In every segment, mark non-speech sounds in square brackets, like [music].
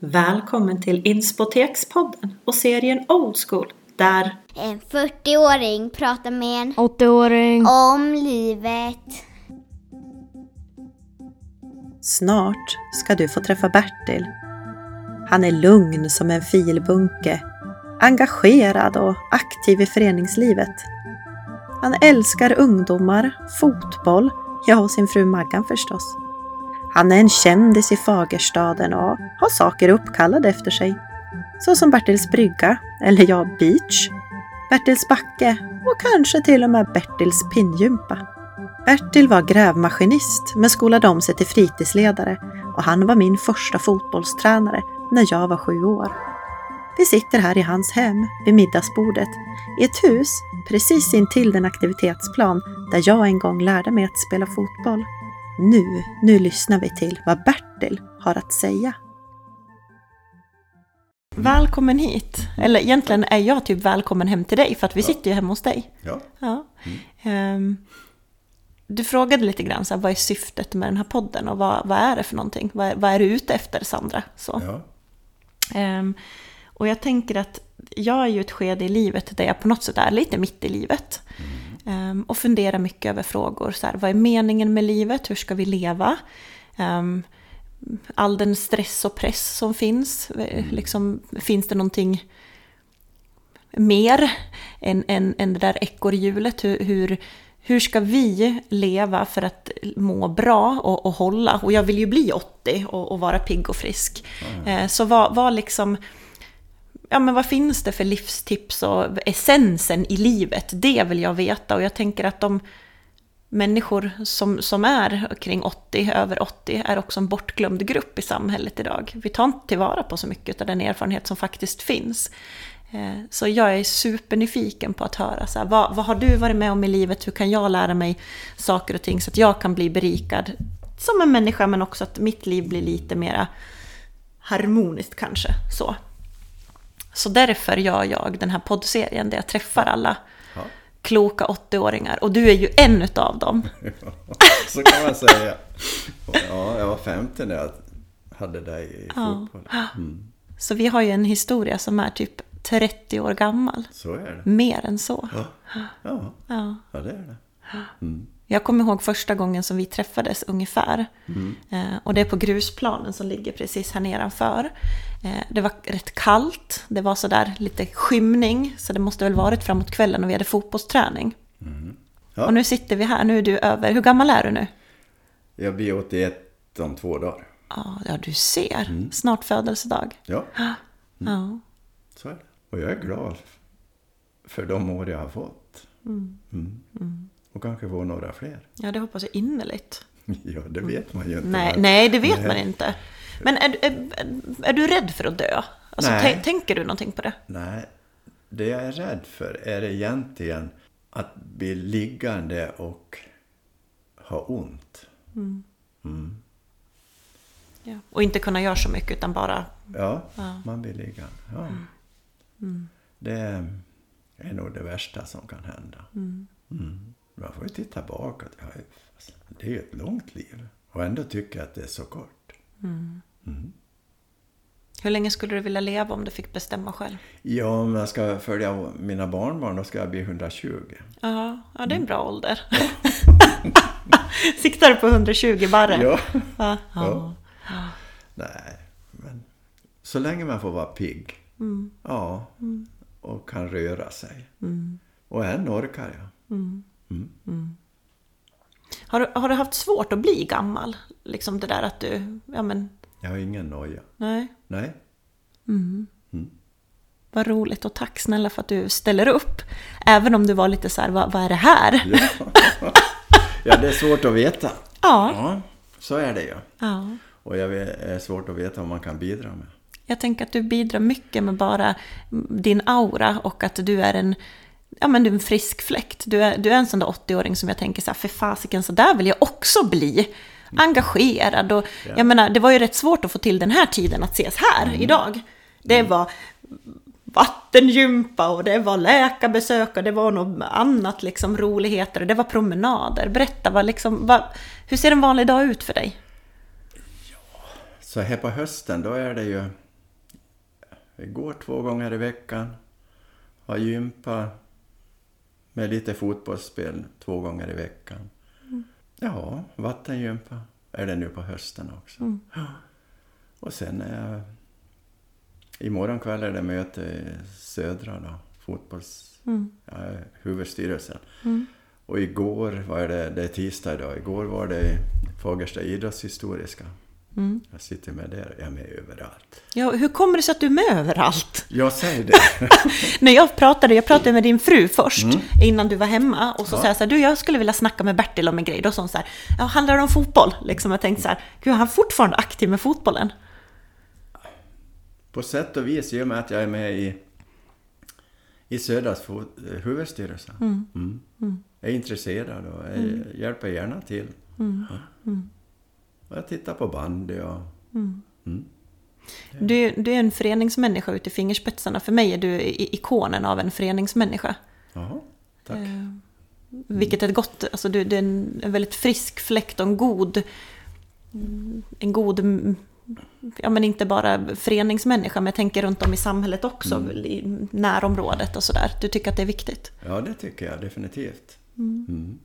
Välkommen till Inspotekspodden och serien Old School där En 40-åring pratar med en 80-åring. om livet. snart ska du få träffa Bertil. Han är lugn som en filbunke, engagerad och aktiv i föreningslivet. Han älskar ungdomar, fotboll, ja och sin fru Maggan förstås. Han är en kändis i Fagerstaden och har saker uppkallade efter sig. Så som Bertils brygga, eller ja, beach, Bertils backe och kanske till och med Bertils pinnjumpa. Bertil var grävmaskinist men skolade om sig till fritidsledare och han var min första fotbollstränare när jag var sju år. Vi sitter här i hans hem vid middagsbordet i ett hus precis intill den aktivitetsplan där jag en gång lärde mig att spela fotboll. Nu, nu lyssnar vi till vad Bertil har att säga. Välkommen hit! Eller egentligen är jag typ välkommen hem till dig för att vi sitter ju hemma hos dig. Ja, Ja. Ehm, du frågade lite grann så här, vad är syftet med den här podden och vad, vad är det för någonting? Vad, vad är du ute efter Sandra? Så. ja, Ehm, och jag tänker att jag är ju ett skede i livet där jag på något sätt är lite mitt i livet. Ehm, och funderar mycket över frågor. Så här, vad är meningen med livet? Hur ska vi leva? Ehm, all den stress och press som finns. eh, Liksom, finns det någonting mer än, än, än det där ekorrhjulet? Hur, hur, hur ska vi leva för att må bra och, och hålla? Och jag vill ju bli 80 och, och vara pigg och frisk. Eh, så vad, vad liksom... Ja, men vad finns det för livstips och essensen i livet? Det vill jag veta. Och jag tänker att de människor som, som är kring 80, över 80, är också en bortglömd grupp i samhället idag. Vi tar inte tillvara på så mycket av den erfarenhet som faktiskt finns. Eh, så jag är supernyfiken på att höra, så här, vad, vad har du varit med om i livet? Hur kan jag lära mig saker och ting så att jag kan bli berikad som en människa, men också att mitt liv blir lite mera harmoniskt kanske. Så. Så därför gör jag den här poddserien där jag träffar alla Ja. kloka 80-åringar. Och du är ju en utav dem. [laughs] så kan man säga. Ja, jag var 50 när jag hade dig i fotboll. Mm, Så vi har ju en historia som är typ 30 år gammal. så är det. Mer än så. Ja, ja, Ja. ja det är det. Mm. Jag kommer ihåg första gången som vi träffades ungefär. Mm. Eh, och det är på grusplanen som ligger precis här nedanför. Eh, det var rätt kallt, det var sådär lite skymning. Så det måste väl varit framåt kvällen och vi hade fotbollsträning. Ja. Och nu sitter vi här, nu är du över, hur gammal är du nu? Jag blir 81 om två dagar. Ja, ja du ser. Mm. Snart födelsedag. Ja, Ja. så är det. Och jag är glad för de år jag har fått. Mm. Och kanske få några fler. ja, det hoppas jag innerligt. [laughs] Ja, det vet man ju inte. Nej, men- nej det vet Nej. man inte. Men är, är, är du rädd för att dö? Alltså, tänker du någonting på det? Nej, det jag är rädd för är egentligen att bli liggande och ha ont. Ja. Och inte kunna göra så mycket utan bara... Ja, Ja. man blir liggande. Ja. Det är nog det värsta som kan hända. Mm. Man får ju titta bakåt. Ja, det är ju ett långt liv. Och ändå tycker jag att det är så kort. Hur länge skulle du vilja leva om du fick bestämma själv? Ja, om jag ska följa mina barnbarn då ska jag bli 120. Ja, ja det är en bra ålder. [laughs] Siktar du på 120 barre? Ja. Ja. Ja. ja. Nej, men så länge man får vara pigg. Ja, och kan röra sig. Och än orkar jag. Har, du, har du haft svårt att bli gammal? Liksom det där att du... Ja men, Jag har ingen noja. nej. Nej. Vad roligt och tack snälla för att du ställer upp. Även om du var lite så här, vad, vad är det här? Ja. [laughs] ja, det är svårt att veta. Ja. Ja, så är det ju. ja. Och jag är svårt att veta vad man kan bidra med. Jag tänker att du bidrar mycket med bara din aura och att du är en, ja, men du är en frisk fläkt. Du är, du är en sån där 80-åring som jag tänker så här, för fasiken, så där vill jag också bli. Engagerad och jag menar, det var ju rätt svårt att få till den här tiden att ses här idag. Det var vattengympa och det var läkarbesök och det var något annat liksom roligheter och det var promenader. Berätta, vad liksom, vad, hur ser en vanlig dag ut för dig? Så här på hösten då är det ju Vi går två gånger i veckan. Har gympa med lite fotbollsspel två gånger i veckan. Mm. Ja, vattengympa är det nu på hösten också. Mm. Och sen är jag... Imorgon kväll är det möte i Södra då, fotbolls... Mm. Ja, huvudstyrelsen. Mm. Och igår var det, det är tisdag idag, igår var det Fagersta idrottshistoriska. Mm. Jag sitter med där, jag är med överallt. Ja, hur kommer det sig att du är med överallt? Jag säger det. [laughs] När jag pratade, jag pratade med din fru först, mm. innan du var hemma. Och så ja. sa jag så här, du jag skulle vilja snacka med Bertil om en grej. Då sa hon så här, ja, handlar det om fotboll? Liksom, jag tänkte så här, gud, är han fortfarande aktiv med fotbollen? På sätt och vis, i och med att jag är med i, i Södras huvudstyrelse. Mm. Mm. Mm. Jag är intresserad och jag mm. hjälper gärna till. Mm. Ja. Jag tittar på bandy och... Mm. Mm. Du, du, är en föreningsmänniska ut i fingerspetsarna. För mig är du ikonen av en föreningsmänniska. Jaha, tack. Eh, vilket är ett gott, alltså du, du är en, en, väldigt frisk fläkt och en god, en god, ja men inte bara föreningsmänniska, men jag tänker runt om i samhället också, mm. i närområdet och sådär. Du tycker att det är viktigt? Ja, det tycker jag definitivt. Mm. mm.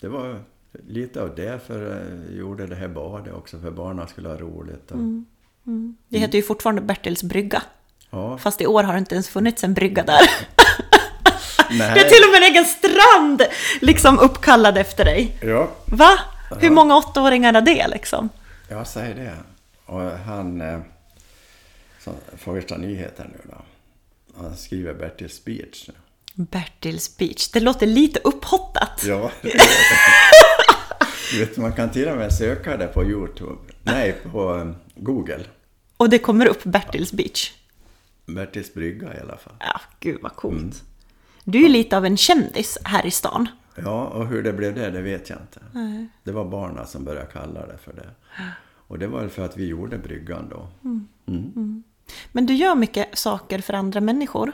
Det var lite av det för jag gjorde det här badet också, för barnen skulle ha roligt. Och... Mm. Mm. Det heter ju fortfarande Bertils brygga. Ja. Fast i år har det inte ens funnits en brygga där. [laughs] Nej. Det är till och med en egen strand liksom uppkallad efter dig. Ja. Va? Hur många åttaåringar är det liksom? Jag säger det. Och han, eh, Fagersta Nyheter nu då, han skriver Bertils speech. Bertils speech, det låter lite upphottat. Ja, [laughs] vet, man kan till och med söka det på Youtube. Nej, på um, Google. Och det kommer upp Bertils Beach? Bertils brygga i alla fall. Ja, gud vad coolt. Mm. Du är ju lite av en kändis här i stan. Ja, och hur det blev det, det vet jag inte. Nej. Det var barnen som började kalla det för det. Och det var för att vi gjorde bryggan då. Mm. Mm. mm. Men du gör mycket saker för andra människor.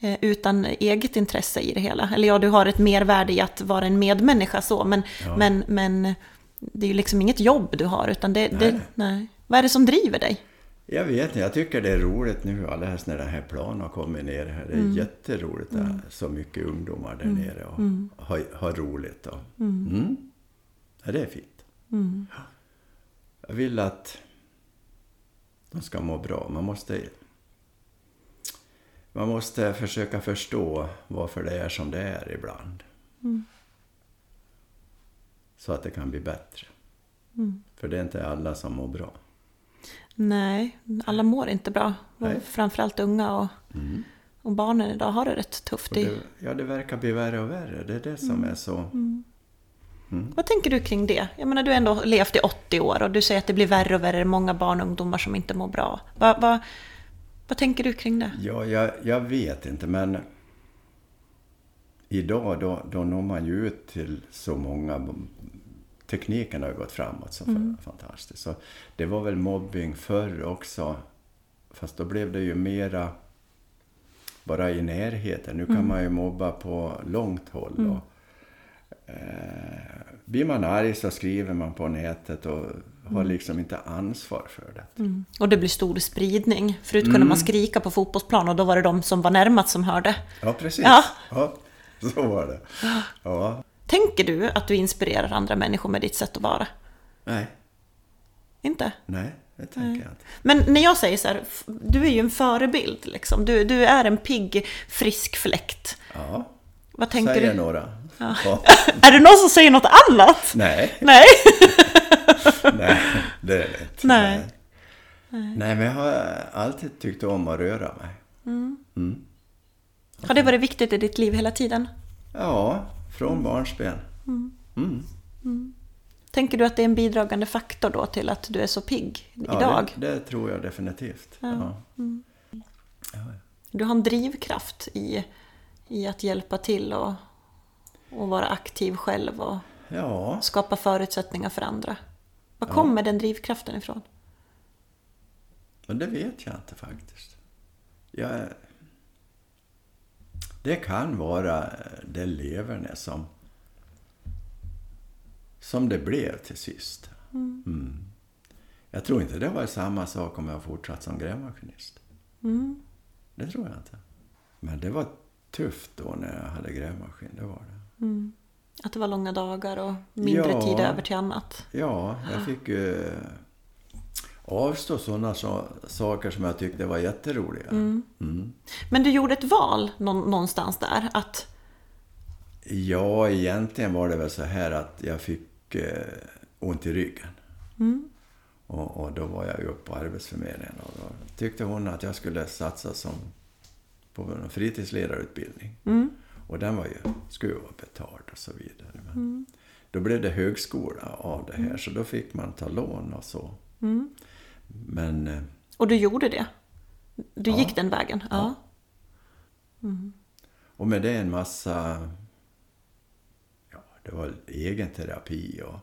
Eh, utan eget intresse i det hela. Eller ja, du har ett mervärde i att vara en medmänniska så, men, ja. men, men det är ju liksom inget jobb du har, utan det, nej. det... Nej. Vad är det som driver dig? Jag vet inte, jag tycker det är roligt nu alldeles när den här planen har kommit ner här. Det är mm. jätteroligt att mm. så mycket ungdomar där mm. nere och mm. har, har roligt. Och, mm. mm. Ja, det är fint. Mm. Jag vill att de ska må bra. Man måste man måste försöka förstå varför det är som det är ibland. Mm. Så att det kan bli bättre. Mm. För det är inte alla som mår bra. Nej, alla mår inte bra. Nej. Framförallt unga och, mm. och barnen idag har det rätt tufft. Det, ja, det verkar bli värre och värre. Det är det som mm. är så... Mm. Mm. Vad tänker du kring det? Jag menar, du har ändå levt i 80 år och du säger att det blir värre och värre. Många barn och ungdomar som inte mår bra. Va, va, vad tänker du kring det? Ja, jag, jag vet inte, men idag då, då når man ju ut till så många. Tekniken har ju gått framåt så mm. fantastiskt. Så det var väl mobbing förr också. Fast då blev det ju mera bara i närheten. Nu mm. kan man ju mobba på långt håll. Mm. Och, eh, blir man arg så skriver man på nätet och har liksom inte ansvar för det. Mm. Och det blir stor spridning. Förut kunde mm. man skrika på fotbollsplan och då var det de som var närmast som hörde. Ja, precis. Ja. ja så var det. Ja. Tänker du att du inspirerar andra människor med ditt sätt att vara? Nej. Inte? Nej, det tänker Nej. jag inte. Men när jag säger så här, du är ju en förebild liksom. Du, du är en pigg, frisk fläkt. Ja, Vad tänker säger du? några. Ja. [laughs] är det någon som säger något annat? Nej. Nej. [laughs] Nej, det är det inte. Nej. Nej. Nej, men jag har alltid tyckt om att röra mig. Mm. Mm. Har det varit viktigt i ditt liv hela tiden? Ja, från mm. barnsben. Mm. mm. Tänker du att det är en bidragande faktor då till att du är så pigg idag? Ja, det, det tror jag definitivt. Ja. Ja. Mm. Du har en drivkraft i, i att hjälpa till och, och vara aktiv själv och skapa förutsättningar för andra. Var kommer den drivkraften ifrån? Men det vet jag inte faktiskt. Jag, det kan vara det leverne som, som det blev till sist. Mm. Mm. Jag tror inte det var samma sak om jag fortsatt som grävmaskinist. Mm. det tror jag inte. Men det var tufft då när jag hade grävmaskin, det var det. Att det var långa dagar och mindre Ja. tid över till annat. Ja, jag fick ju avstå sådana så, saker som jag tyckte var jätteroliga. Mm. Men du gjorde ett val nå- någonstans där. Att, Ja, egentligen var det väl så här att jag fick eh, ont i ryggen. Och, och då var jag ju uppe på Arbetsförmedlingen och då tyckte hon att jag skulle satsa som på en fritidsledarutbildning. Och den var ju, skulle ju vara betald och så vidare. Men Då blev det högskola av det här så då fick man ta lån och så. Men eh, och du gjorde det. Du Ja. gick den vägen. Ja. Och med det en massa... Ja, det var egen terapi och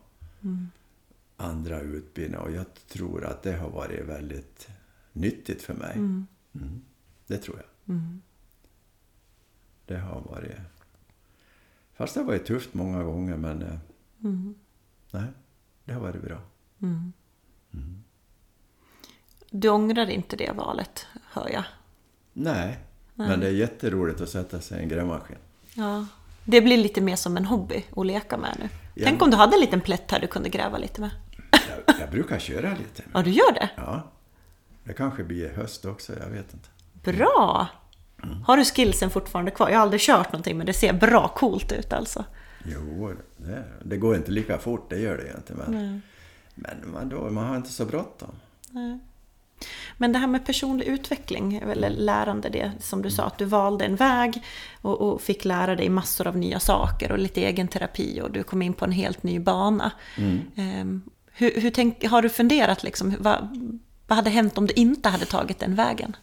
andra utbildningar. Och jag tror att det har varit väldigt nyttigt för mig. Mm. Det tror jag. Det har varit... Fast det har varit tufft många gånger, men... eh, Nej, det har varit bra. Du ångrar inte det valet, hör jag. Nej, men det är jätteroligt att sätta sig i en grävmaskin. Ja. Det blir lite mer som en hobby att leka med nu. Ja. Tänk om du hade en liten plätt här du kunde gräva lite med. Jag, jag brukar köra lite. Ja, du gör det? Ja, det kanske blir i höst också, jag vet inte. Bra! Har du skillsen fortfarande kvar? Jag har aldrig kört någonting men det ser bra coolt ut alltså. Jo, det, det går inte lika fort, det gör det inte. Men, men man, då, man har inte så bråttom. Men det här med personlig utveckling, eller lärande, det som du sa, att du valde en väg och, och fick lära dig massor av nya saker och lite egen terapi och du kom in på en helt ny bana. Ehm, hur, hur tänk, har du funderat liksom, vad, vad hade hänt om du inte hade tagit den vägen?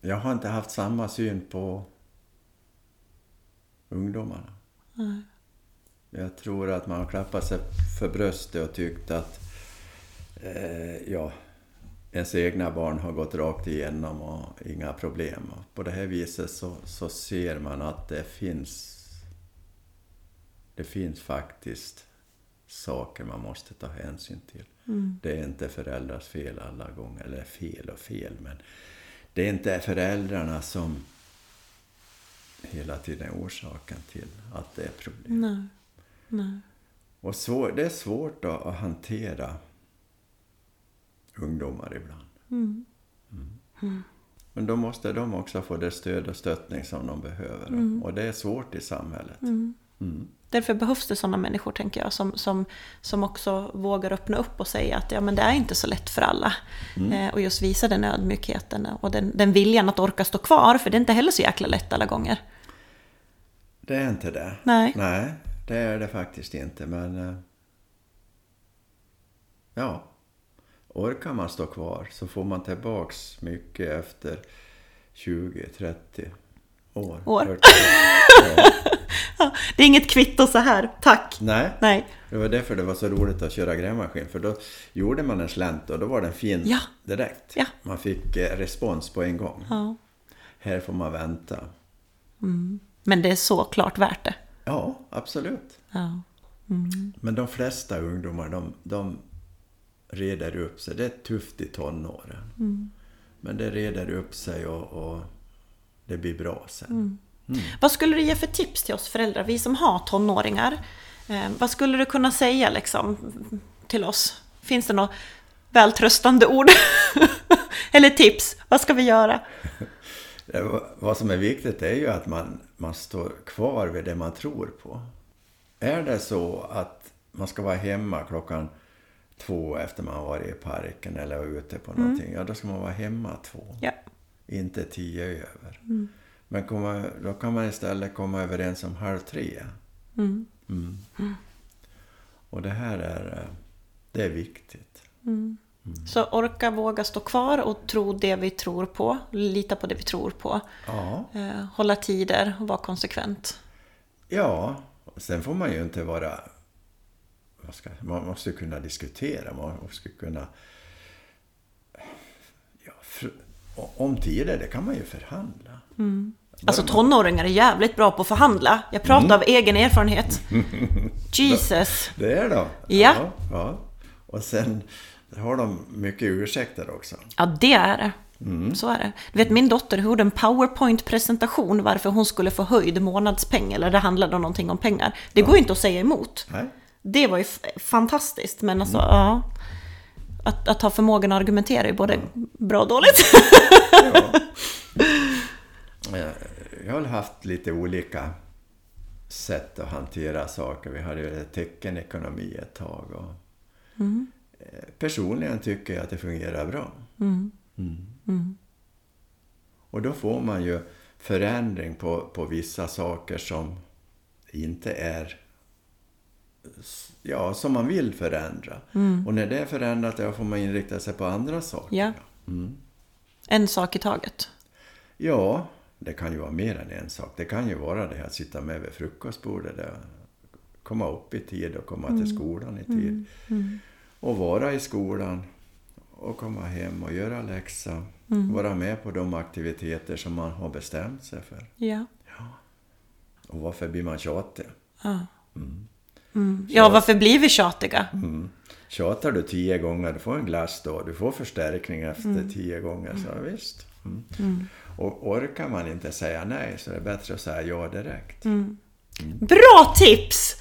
Jag har inte haft samma syn på ungdomarna. Jag tror att man har klappat sig för bröstet och tyckt att eh, ja, ens egna barn har gått rakt igenom och inga problem. Och på det här viset så, så ser man att det finns det finns faktiskt saker man måste ta hänsyn till. Det är inte föräldrars fel alla gånger, eller fel och fel, men det är inte föräldrarna som hela tiden är orsaken till att det är problem. Nej. Nej. Och svår, det är svårt att, hantera ungdomar ibland. Mm. Men då måste de också få det stöd och stöttning som de behöver. Och det är svårt i samhället. Därför behövs det sådana människor, tänker jag, som, som, som också vågar öppna upp och säga att ja, men det är inte så lätt för alla. Eh, och just visa den ödmjukheten och den, den viljan att orka stå kvar, för det är inte heller så jäkla lätt alla gånger. Det är inte det. Nej. Nej, det är det faktiskt inte. Men eh, ja, orkar man stå kvar så får man tillbaks mycket efter 20-30 år. År. 40 år. [laughs] Ja. Det är inget kvitto så här, tack. Nej, Nej. det var därför det var så roligt att köra grävmaskin. För då gjorde man en slänt och då var den fin Ja. direkt. Ja. Man fick eh, respons på en gång. Ja. Här får man vänta. Men det är såklart värt det. Ja, absolut. Ja. Men de flesta ungdomar, de, de reder upp sig. Det är tufft i tonåren. Men det reder upp sig och, och det blir bra sen. Vad skulle du ge för tips till oss föräldrar, vi som har tonåringar? Eh, vad skulle du kunna säga liksom, till oss? Finns det något vältröstande ord? [laughs] Eller tips? Vad ska vi göra? [laughs] Det, vad- som är viktigt är ju att man, man står kvar vid det man tror på. Är det så att man ska vara hemma klockan två efter man har varit i parken eller ute på någonting, ja då ska man vara hemma två. Ja. Inte tio över. Men komma, då kan man istället komma överens om halv tre. Mm. Och det här är, eh, det är viktigt. Så orka, våga stå kvar och tro det vi tror på. Lita på det vi tror på. Ja, Eh, hålla tider och vara konsekvent. ja. Sen får man ju inte vara... Ska, man måste kunna diskutera, man måste kunna... Ja, om tider, det kan man ju förhandla. Alltså tonåringar är jävligt bra på att förhandla. Jag pratar av egen erfarenhet. [laughs] Jesus. Det är de. Ja. ja. Och sen har de mycket ursäkter också. Ja, det är det. Så är det. Du vet min dotter gjorde en powerpoint-presentation varför hon skulle få höjd månadspeng. Eller det handlade om någonting om pengar. Det går ju inte att säga emot. Nej. Det var ju fantastiskt. Men alltså, ja. Att, att ha förmågan att argumentera är både bra och dåligt. Ja. Jag har haft lite olika sätt att hantera saker. Vi hade ju teckenekonomi ett tag. Och eh, Personligen tycker jag att det fungerar bra. Mm. Och då får man ju förändring på, på vissa saker som inte är ja, som man vill förändra. Och när det är förändrat, då får man inrikta sig på andra saker. Ja. En sak i taget. Ja, det kan ju vara mer än en sak. Det kan ju vara det att sitta med vid frukostbordet, där, komma upp i tid och komma till skolan i tid. Och vara i skolan och komma hem och göra läxa. Vara med på de aktiviteter som man har bestämt sig för. Ja. Och varför blir man tjatig? Ja, varför blir vi tjatiga? Tjatar du tio gånger, du får en glass då. Du får förstärkning efter tio gånger. Så visst. Mm. Och orkar man inte säga nej så är det bättre att säga ja direkt. Bra tips!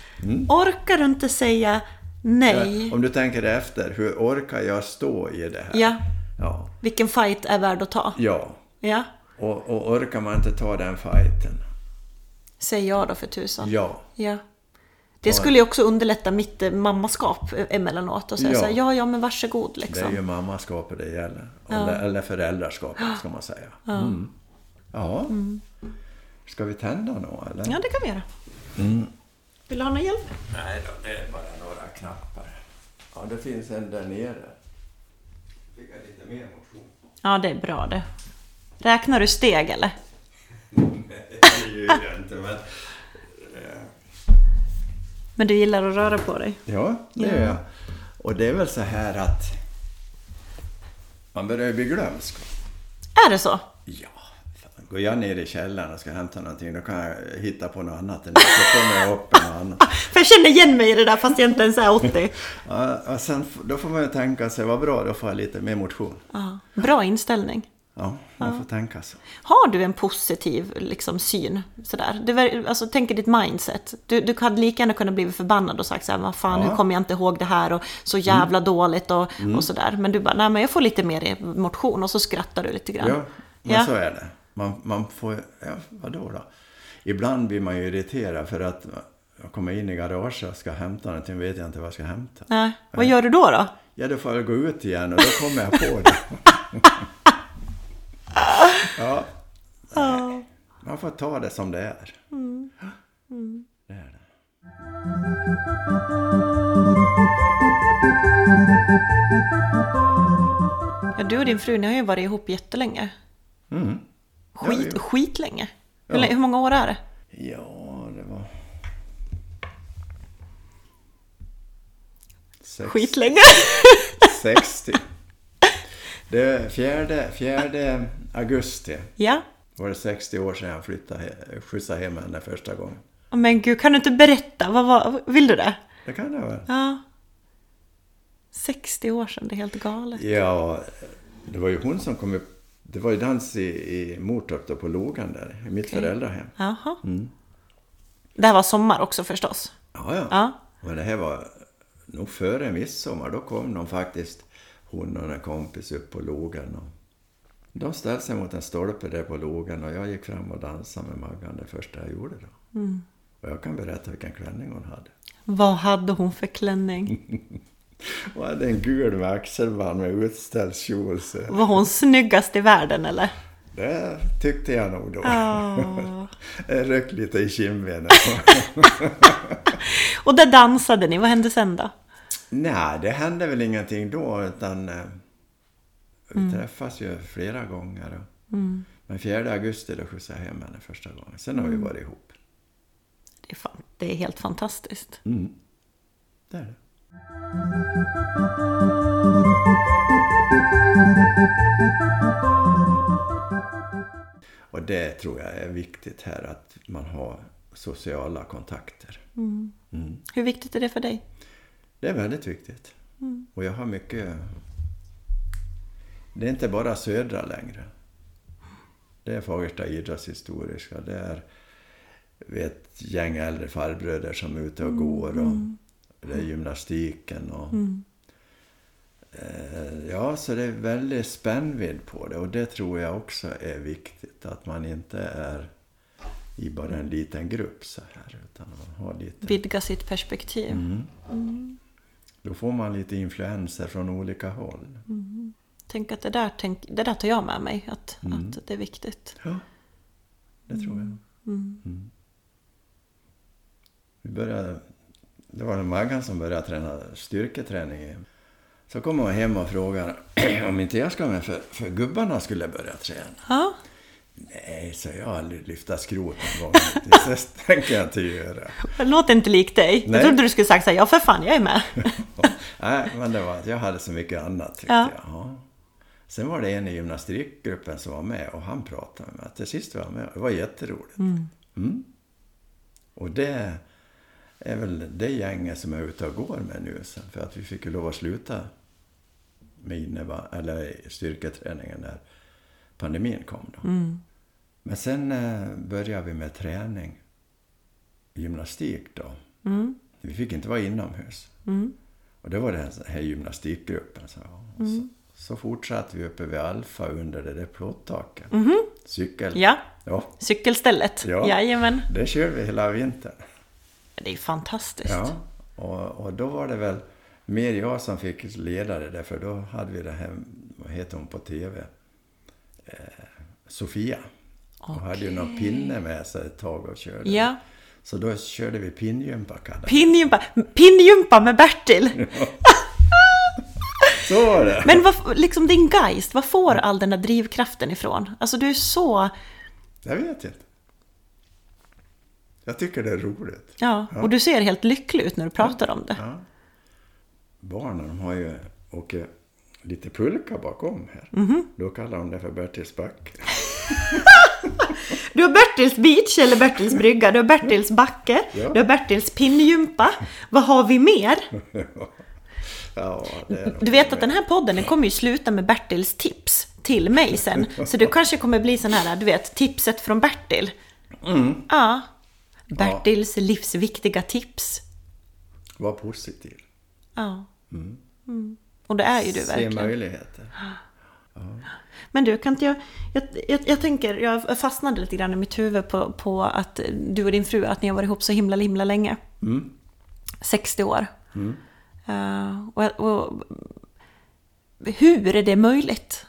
Orkar du inte säga nej? Om du tänker efter, hur orkar jag stå i det här? Ja. Ja. Vilken fight är värd att ta? ja. Ja. Och, och orkar man inte ta den fighten? Säg ja då för tusan. Ja. Ja. Det skulle ju också underlätta mitt eh, mammaskap emellanåt och säga Ja. så här, ja, ja, men varsågod Det är liksom. ju mammaskapet det gäller. Eller, eller föräldraskapet ska man säga. Mm. Ja. Ska vi tända nå eller? Ja, det kan vi göra. Vill du ha någon hjälp? Nej då, det är bara några knappar. Ja, det finns en där nere. Fick jag lite mer motion? Ja, det är bra det. Räknar du steg eller? [laughs] Nej, det gör jag inte, men... Men du gillar att röra på dig? Ja, det gör jag. Och det är väl så här att man börjar ju bli glömsk. Är det så? Ja, fan. går jag ner i källaren och ska hämta någonting då kan jag hitta på något annat än det. Så kommer jag upp med något annat. [laughs] För jag känner igen mig i det där fast jag inte ens är 80. Ja, och sen, då får man ju tänka sig, vad bra, då får jag lite mer motion. Ja. Bra inställning. Ja, man får tänka så. Har du en positiv liksom, syn? Sådär? Du, alltså, tänk dig ditt mindset. Du, du hade lika gärna kunnat bli förbannad och sagt så här, vad fan, Ja. hur kommer jag inte ihåg det här och så jävla dåligt och, och sådär. Men du bara, nej men jag får lite mer i motion och så skrattar du lite grann. Ja, men Ja. så är det. Man, man får, ja, vadå då? Ibland blir man ju irriterad för att jag kommer in i garaget och ska hämta någonting, vet jag inte vad jag ska hämta. Nej. Vad gör du då då? Ja, då får jag gå ut igen och då kommer jag på det. [laughs] ja. Nej. Man får ta det som det är. Det är det. Ja, du och din fru, ni har ju varit ihop jättelänge. Mm. Skit, Ja, skitlänge. Hur, Ja. länge- hur många år är det? Ja, det var... Sex, Skitlänge. 60. Det är fjärde, fjärde augusti ja. var det 60 år sedan jag flyttade, skjutsade hem henne första gången. Men gud, kan du inte berätta? Vad var, vill du det? Det kan det väl? Ja. 60 år sedan, det är helt galet. Ja, det var ju hon som kom upp. Det var ju dans i, i Mortorp då på Logan där, i mitt föräldrahem. Jaha. Det här var sommar också förstås. Ja, ja. Ja. Men det här var nog före midsommar. Då kom de faktiskt, hon och en kompis upp på logen. Och de ställde sig mot en stolpe där på logen och jag gick fram och dansade med Maggan det första jag gjorde då. Och jag kan berätta vilken klänning hon hade. Vad hade hon för klänning? [laughs] Hon hade en gul med axelband med utställd kjol. Så Var hon snyggast i världen eller? det tyckte jag nog då. Ja. [laughs] Jag rök lite i kindbenen. [laughs] Och där dansade ni, vad hände sen då? Nej, det hände väl ingenting då utan vi träffas ju flera gånger. Och, Men 4 augusti då skjutsade jag hem henne första gången. Sen har vi varit ihop. Det är, fan, det är helt fantastiskt. Mm. Det är det. Och det tror jag är viktigt här att man har sociala kontakter. Hur viktigt är det för dig? Det är väldigt viktigt. Och jag har mycket det är inte bara södra längre. Det är Fagersta idrottshistoriska. Det är ett gäng äldre farbröder som är ute och går. Och Det är gymnastiken. Och, eh, Ja, så det är väldigt spännvidd på det. Och det tror jag också är viktigt. Att man inte är i bara en liten grupp så här. Utan man har lite... Vidga sitt perspektiv. Mm. Då får man lite influenser från olika håll. Tänk att det där, tänk, det där tar jag med mig, att, Mm. att det är viktigt. Ja, det tror jag. Mm. Vi började, det var Maggan som började träna styrketräning. Så kom hon hem och frågade [clears throat] om inte jag ska med för, för gubbarna skulle börja träna. Ja, Nej, så jag har aldrig lyfta skrot en gång. [laughs] Det tänker jag inte göra. det låter inte likt dig. Nej. Jag trodde du skulle sagt så här, ja för fan jag är med. [laughs] Nej, men det var att jag hade så mycket annat tyckte Ja. jag. Ja. Sen var det en i gymnastikgruppen som var med och han pratade med mig. Till sist var jag med. Det var jätteroligt. Mm. Och det är väl det gänget som jag är ute och går med nu. sen, För att vi fick ju lov att sluta med inneba, eller styrketräningen när pandemin kom. Då. Men sen eh, började vi med träning, gymnastik då. Vi fick inte vara inomhus. Och det var den här gymnastikgruppen. Så, och så, så fortsatte vi uppe vid Alfa under det där plåttaket. Cykel. Ja, Ja, cykelstället. Ja. Jajamän. det körde vi hela vintern. Det är fantastiskt. Ja, och, och då var det väl mer jag som fick leda det där, för då hade vi det här, vad heter hon på TV? Eh, Sofia. Hon hade ju någon pinne med sig ett tag och körde. Ja. Så då körde vi pinngympa. Pinnjumpa, pinnjumpa med Bertil! [laughs] Så var det! Men vad, liksom din geist, var får all den där drivkraften ifrån? Alltså du är så... Jag vet inte. Jag tycker det är roligt. Ja, och du ser helt lycklig ut när du pratar om det. Ja. Barnen de har ju åker lite pulka bakom här. Mhm. Då kallar de det för Bertils backe. [laughs] Du har Bertils beach eller Bertils brygga, du har Bertils backe, Ja. du har Bertils pinnjumpa. Vad har vi mer? [laughs] Ja, Du vet att den här podden den kommer ju sluta med Bertils tips till mig sen. [laughs] Så du kanske kommer bli sån här, du vet, tipset från Bertil. Ja. Bertils livsviktiga tips. Var positiv. Ja. Mm. Och det är ju du Se verkligen. möjligheter. Men du, kan inte jag, jag, jag... Jag tänker, jag fastnade lite grann i mitt huvud på, på att du och din fru, att ni har varit ihop så himla, himla länge. 60 år. Eh, och, och, hur är det möjligt?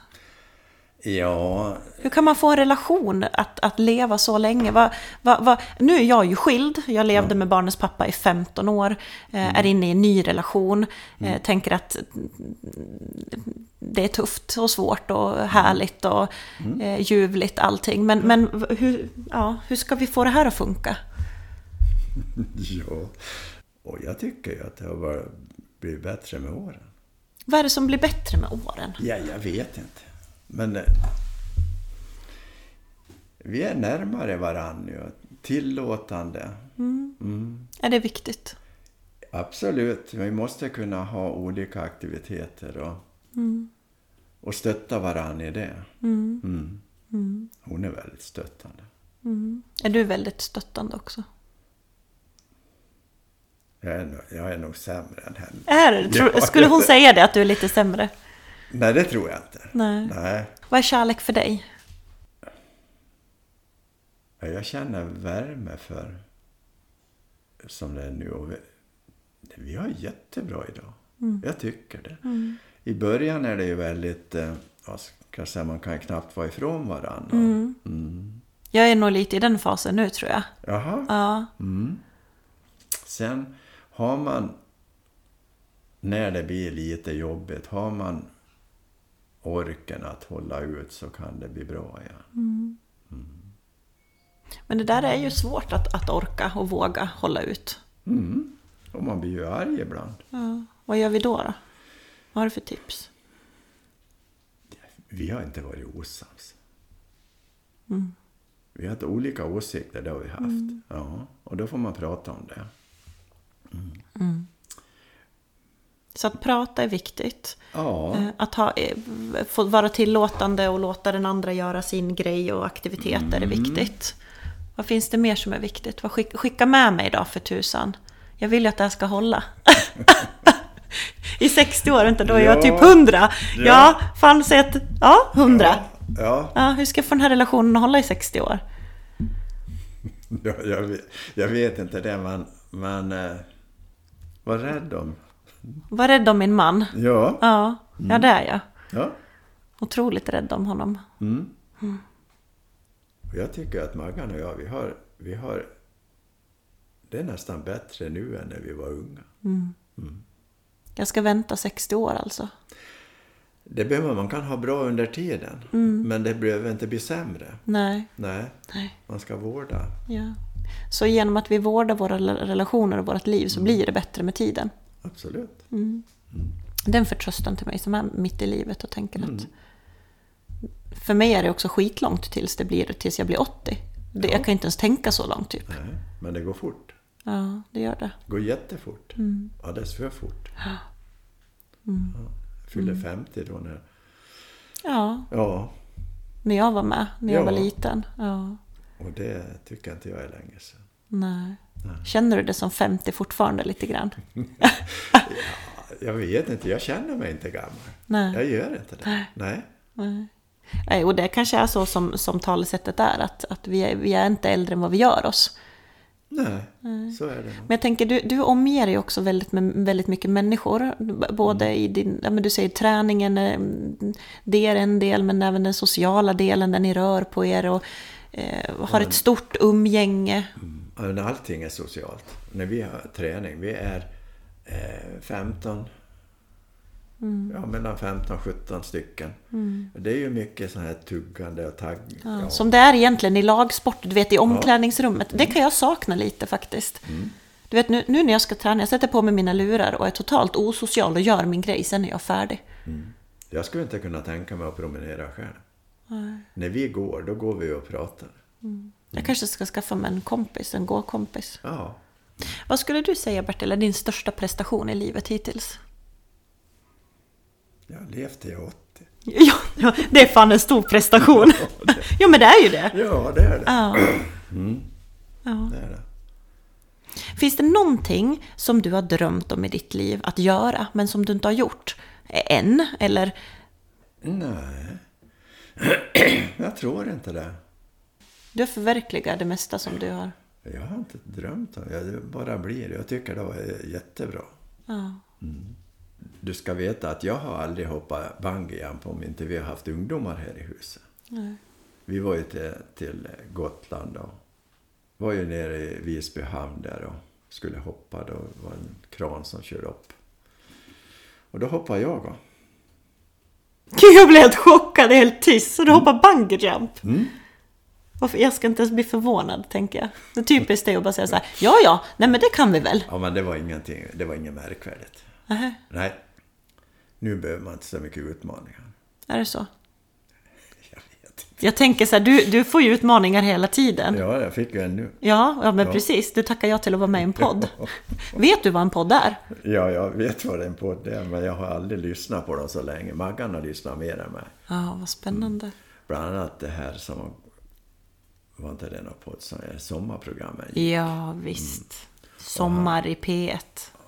Ja, Hur kan man få en relation att, att leva så länge? Va, va, va, nu är jag ju skild, jag levde med barnens pappa i 15 år, eh, är inne i en ny relation, eh, tänker att det är tufft och svårt och härligt och eh, ljuvligt allting. Men, men hur, ja, hur ska vi få det här att funka? [laughs] ja. Och jag tycker ju att det har bara blivit bättre med åren. Vad är det som blir bättre med åren? Ja, jag vet inte. Men eh, vi är närmare varann nu. Tillåtande. Är det viktigt? Absolut. Vi måste kunna ha olika aktiviteter och, och stötta varann i det. Mm. Hon är väldigt stöttande. Är du väldigt stöttande också? Jag är, nog, jag är nog sämre än henne. Är det? Tror- Ja. Skulle hon säga det, att du är lite sämre? Nej, det tror jag inte. Nej. Nej. Vad är kärlek för dig? Ja, Jag känner värme för som det är nu. Och vi, vi har jättebra idag. Jag tycker det. I början är det ju väldigt, eh, vad ska säga, man kan knappt vara ifrån varandra. Mm. Jag är nog lite i den fasen nu tror jag. Jaha. Ja. Sen har man, när det blir lite jobbigt, har man orken att hålla ut så kan det bli bra igen. Men det där är ju svårt att, att orka och våga hålla ut. Och man blir ju arg ibland. Ja. Vad gör vi då? då? Vad har du för tips? Vi har inte varit osams. Vi har haft olika åsikter, det har vi haft. Ja, och då får man prata om det. Så att prata är viktigt. Ja, Eh, Att ha, eh, få vara tillåtande och låta den andra göra sin grej och aktiviteter är viktigt. Vad finns det mer som är viktigt? Vad skick, skicka med mig då för tusan. Jag vill ju att det här ska hålla. [laughs] I 60 år, inte då är jag Ja. typ 100. Ja, Ja. fan säg att, ja, 100. ja, Ja, hur ska jag få den här relationen att hålla i 60 år? [laughs] ja jag, vet, jag vet inte det, men, men eh, var rädd om. Var rädd om min man. Ja, Ja, ja det är jag. ja. Otroligt rädd om honom. Och jag tycker att Maggan och jag, vi har, vi har... Det är nästan bättre nu än när vi var unga. Jag ska vänta 60 år alltså. Det behöver man kan ha bra under tiden, men det behöver inte bli sämre. Nej, Nej, nej. man ska vårda. Ja. Så genom att vi vårdar våra rela- relationer och vårt liv så blir det bättre med tiden. Absolut. Det är en förtröstan till mig som är mitt i livet och tänker att... För mig är det också skitlångt tills, det blir, tills jag blir 80. Det, Jag kan inte ens tänka så långt typ. Nej, men det går fort. Ja, det gör det. Det går jättefort. Alldeles för fort. [gasps] Ja. Jag fyllde 50 då när... Ja, Ja, när jag var med, när jag Ja. var liten. Ja, och det tycker inte jag är länge sedan. nej. Känner du det som 50 fortfarande lite grann? [laughs] Jag vet inte, jag känner mig inte gammal. Nej. Jag gör inte det. Nej. Nej. Nej, och det kanske är så som, som talesättet är, att, att vi, är, vi är inte äldre än vad vi gör oss. Nej, så är det. Men jag tänker, du, du omger dig också väldigt, med väldigt mycket människor. Både i din, ja men du säger träningen, eh, det är en del, men även den sociala delen där ni rör på er och har ett stort umgänge. Ja, men Allting är socialt. När vi har träning, vi är eh, 15, ja, mellan 15 och 17 stycken. Det är ju mycket sån här tuggande och tagg. Ja, Som det är egentligen i lagsport, du vet i omklädningsrummet. Det kan jag sakna lite faktiskt. Du vet nu, nu när jag ska träna, jag sätter på mig mina lurar och är totalt osocial och gör min grej, sen är jag färdig. Jag skulle inte kunna tänka mig att promenera själv. När vi går, då går vi och pratar. Jag kanske ska skaffa mig en kompis, en gåkompis. Ja, Vad skulle du säga Bertil är din största prestation i livet hittills? jag har levt till är 80. Ja, ja, det är fan en stor prestation. [laughs] Ja, [laughs] men det är ju det. Ja, det är det. Ja. Ja. det, är det. Finns det någonting som du har drömt om i ditt liv att göra, men som du inte har gjort än? Eller Nej, [clears throat] jag tror inte det. du har förverkligat det mesta som du har? Jag har inte drömt om det, det bara blir. Jag tycker det var jättebra. Ja. Du ska veta att jag har aldrig hoppat bungyjump om inte vi har haft ungdomar här i huset. Nej. Vi var ju till, till Gotland och var ju nere i Visby hamn där och skulle hoppa. Då var det en kran som körde upp. Och då hoppade jag. Då. Gud, jag blev helt chockad, helt tyst. Så du hoppar bungee jump? Varför? Jag ska inte ens bli förvånad, tänker jag. Det är typiskt dig att bara säga så här, ja, ja, nej men det kan vi väl? Ja, men det var ingenting, det var inget märkvärdigt. Nähä, Nej, nu behöver man inte så mycket utmaningar. är det så? Jag. Jag tänker så här, du, du får ju utmaningar hela tiden. Ja, jag fick ju en nu. Ja, ja men Ja. precis. Du tackar ja till att vara med i en podd. Vet du vad en podd är? Ja, jag vet vad en podd är, men jag har aldrig lyssnat på dem så länge. Maggan har lyssnat mer än mig. Ja, vad spännande. Bland annat det här som var inte det någon podd som är sommarprogrammet? Ja, visst. Sommar i P1.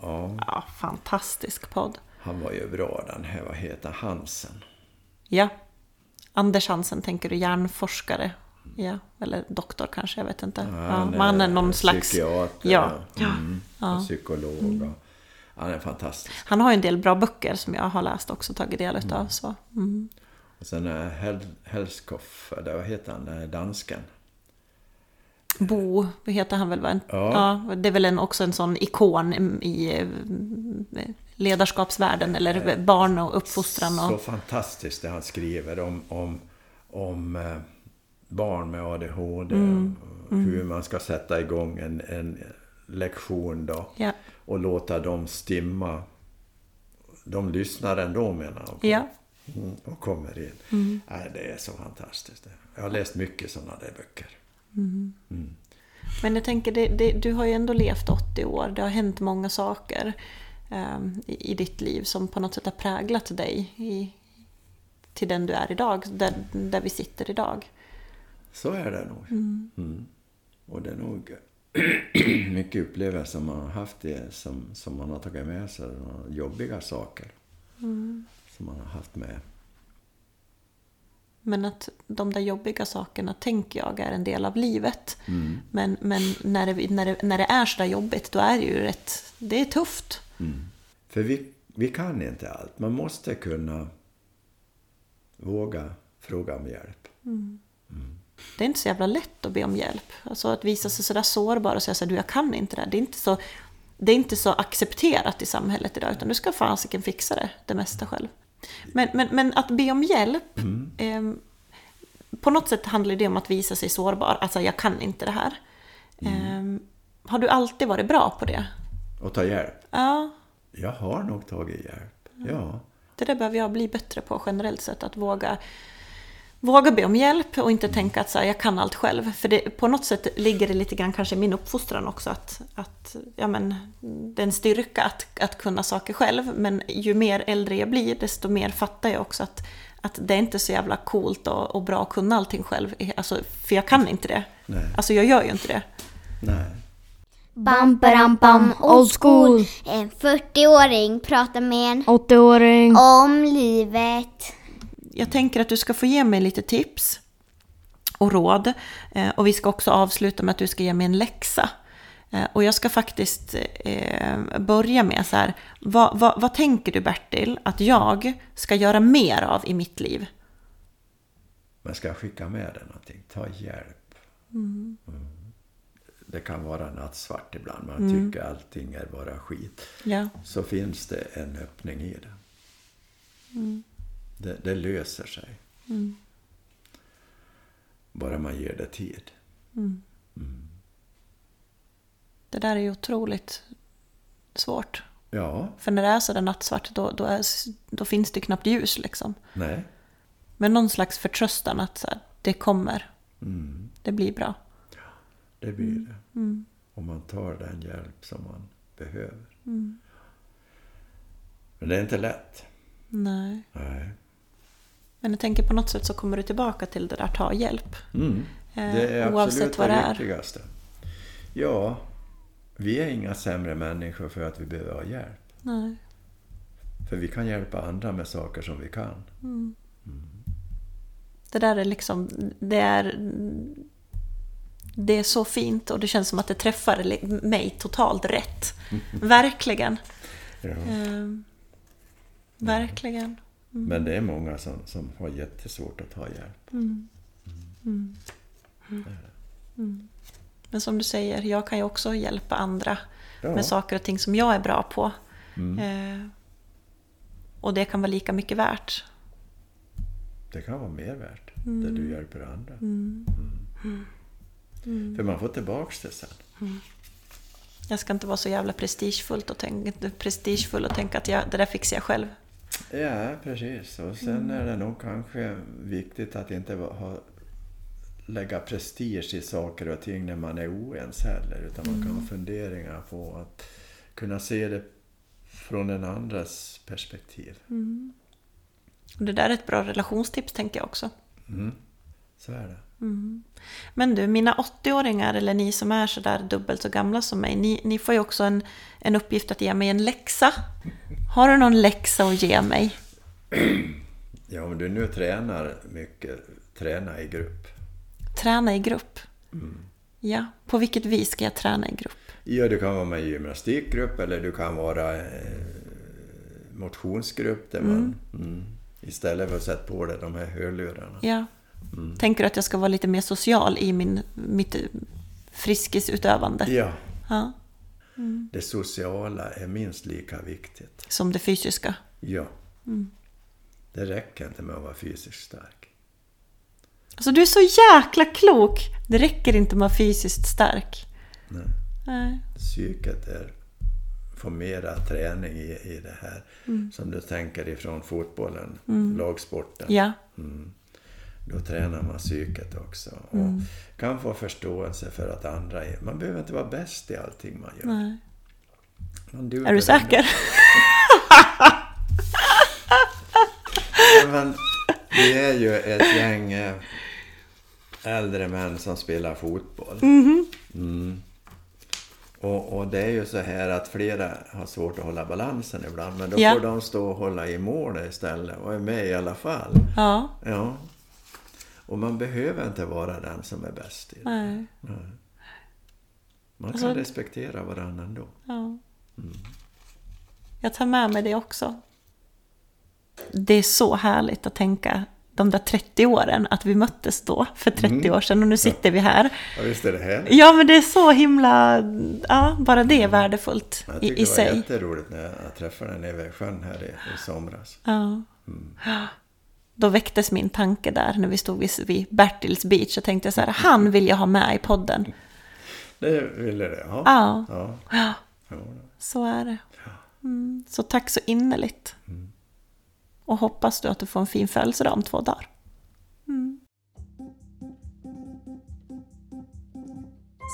Ja, Ja, fantastisk podd. han var ju bra den här, vad heter Hansen? Ja. Anders Hansen, tänker du, hjärnforskare? Ja, eller doktor kanske, jag vet inte. Ja, men han är någon slags... Psykiater Ja. ja. Mm, och psykolog. Och, han är fantastisk. Han har ju en del bra böcker som jag har läst också, tagit del utav. Så. Mm. Och sen är Hel Helskoff, eller vad heter han, här dansken? Bo, heter han väl? Va? Ja. ja. Det är väl en, också en sån ikon i eh, ledarskapsvärlden, eller barn och uppfostran. Och, Så fantastiskt det han skriver om, om, om eh, barn med ADHD. Mm. och Hur man ska sätta igång en, en lektion då. Ja. Och låta dem stimma. De lyssnar ändå menar han. ja. Mm, och kommer in. Nej, det är så fantastiskt. Jag har läst mycket sådana där böcker. Men jag tänker, det, det, du har ju ändå levt 80 år, det har hänt många saker. Eh, i, i ditt liv som på något sätt har präglat dig i, till den du är idag, där, där vi sitter idag. Så är det nog. Mm. Mm. Och det är nog [clears throat] mycket upplevelser man har haft det som, som man har tagit med sig. Jobbiga saker Mm. som man har haft med. Men att de där jobbiga sakerna tänker jag är en del av livet. Mm. Men, men när, det, när, det, när det är sådär jobbigt, då är det ju rätt... Det är tufft. Mm. För vi, vi kan inte allt. Man måste kunna våga fråga om hjälp. Det är inte så jävla lätt att be om hjälp. Alltså att visa sig sådär sårbar och säga så här, du jag kan inte det här. Det är inte så, det är inte så accepterat i samhället idag, utan du ska fasiken fixa det, det mesta själv. Men, men, men att be om hjälp, eh, på något sätt handlar det om att visa sig sårbar. Alltså jag kan inte det här. Eh, har du alltid varit bra på det? Och ta hjälp. Ja, Jag har nog tagit hjälp. Ja. det där behöver jag bli bättre på generellt sett. Att våga, våga be om hjälp och inte tänka att så här, jag kan allt själv. För det, på något sätt ligger det lite grann kanske i min uppfostran också att, att ja, men, det är en styrka att, att kunna saker själv. Men ju mer äldre jag blir desto mer fattar jag också att, att det är inte så jävla coolt och, och bra att kunna allting själv. Alltså, för jag kan inte det. Nej. Alltså jag gör ju inte det. Nej. Bam, bam, bam, old school. En 40-åring pratar med en 80-åring. om livet. jag tänker att du ska få ge mig lite tips och råd. Eh, och vi ska också avsluta med att du ska ge mig en läxa. Eh, och jag ska faktiskt eh, börja med så här. Vad, vad, vad tänker du Bertil att jag ska göra mer av i mitt liv? Men ska jag skicka med dig någonting? Ta hjälp. Mm. Det kan vara nattsvart ibland. Man tycker allting är bara skit. Ja. Så finns det en öppning i det. Det, det löser sig. Bara man ger det tid. Det där är ju otroligt svårt. Ja, För när det är sådär nattsvart då, då, är, då finns det knappt ljus liksom. nej. Men någon slags förtröstan att så här, det kommer. Mm, Det blir bra. Det blir det. Om man tar den hjälp som man behöver. Men det är inte lätt. Nej. Nej. Men jag tänker på något sätt så kommer du tillbaka till det där ta hjälp. Mm. Eh, Det är oavsett absolut vad det det viktigaste. Ja, vi är inga sämre människor för att vi behöver ha hjälp. Nej. För vi kan hjälpa andra med saker som vi kan. Det där är liksom, det är, det är så fint och det känns som att det träffar mig totalt rätt. Verkligen. Ja. Eh, verkligen. Men det är många som, som har jättesvårt att ta hjälp. Men som du säger, jag kan ju också hjälpa andra Ja. med saker och ting som jag är bra på. Mm. Eh, och det kan vara lika mycket värt. Det kan vara mer värt, Mm. där du hjälper andra. Mm. För man får tillbaks det sen. Jag ska inte vara så jävla prestigefullt och tänka, prestigefull och tänka att jag, det där fixar jag själv. Ja, precis. Och sen Mm. är det nog kanske viktigt att inte ha, lägga prestige i saker och ting när man är oens heller. Utan man Mm. kan ha funderingar på att kunna se det från den andras perspektiv. Och det där är ett bra relationstips tänker jag också. Mm. Så är det. Men du, mina 80-åringar eller ni som är sådär dubbelt så gamla som mig, ni, ni får ju också en, en uppgift att ge mig en läxa. Har du någon läxa att ge mig? [clears throat] Ja, om du nu tränar mycket, träna i grupp. Träna i grupp. Ja, på vilket vis ska jag träna i grupp? Ja, du kan vara med i gymnastikgrupp eller du kan vara eh, motionsgrupp där man mm, istället för att sätta på dig de här hörlurarna. Ja. Tänker du att jag ska vara lite mer social i min, mitt friskisutövande? Ja, Ja. det sociala är minst lika viktigt. Som det fysiska? Ja. Det räcker inte med att vara fysiskt stark. Alltså du är så jäkla klok! Det räcker inte med att vara fysiskt stark. Nej. Nej. Psyket är, får mera träning i, i det här. Som du tänker ifrån fotbollen, lagsporten. Ja. Då tränar man psyket också. Och kan få förståelse för att andra är... Man behöver inte vara bäst i allting man gör. Nej. Men Är du säker? Men vi är ju ett gäng eh, äldre män som spelar fotboll. Mm. Och, och det är ju så här att flera har svårt att hålla balansen ibland. Men då Ja. får de stå och hålla i mål istället och är med i alla fall. Ja. Ja. Och man behöver inte vara den som är bäst i det. Nej. Man kan Alltså- respektera varandra ändå. Ja. Jag tar med mig det också. Det är så härligt att tänka de där 30 åren, att vi möttes då för 30 år sedan och nu sitter vi här. Ja, visst är det härligt? Ja, men det är så himla... Ja, bara det är värdefullt Jag i, tyckte i det var sig. jätteroligt när jag träffade den nere vid sjön här i, i somras. Ja. Då väcktes min tanke där när vi stod vid, vid Bertils beach. Jag tänkte så här, han vill jag ha med i podden. Det ville det? Ja. Ja, ja. ja ja. så är det. Mm. Så tack så innerligt. Och hoppas du att du får en fin födelsedag om två dagar.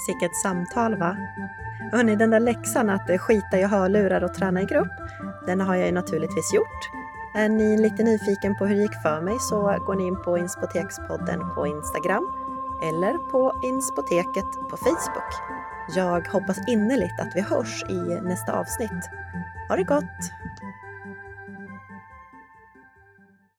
Sicket samtal va? Hörni, den där läxan att skita i hörlurar och träna i grupp, den har jag ju naturligtvis gjort. Är ni lite nyfiken på hur det gick för mig så går ni in på Inspotekspodden på Instagram eller på Inspoteket på Facebook. Jag hoppas innerligt att vi hörs i nästa avsnitt. Ha det gott!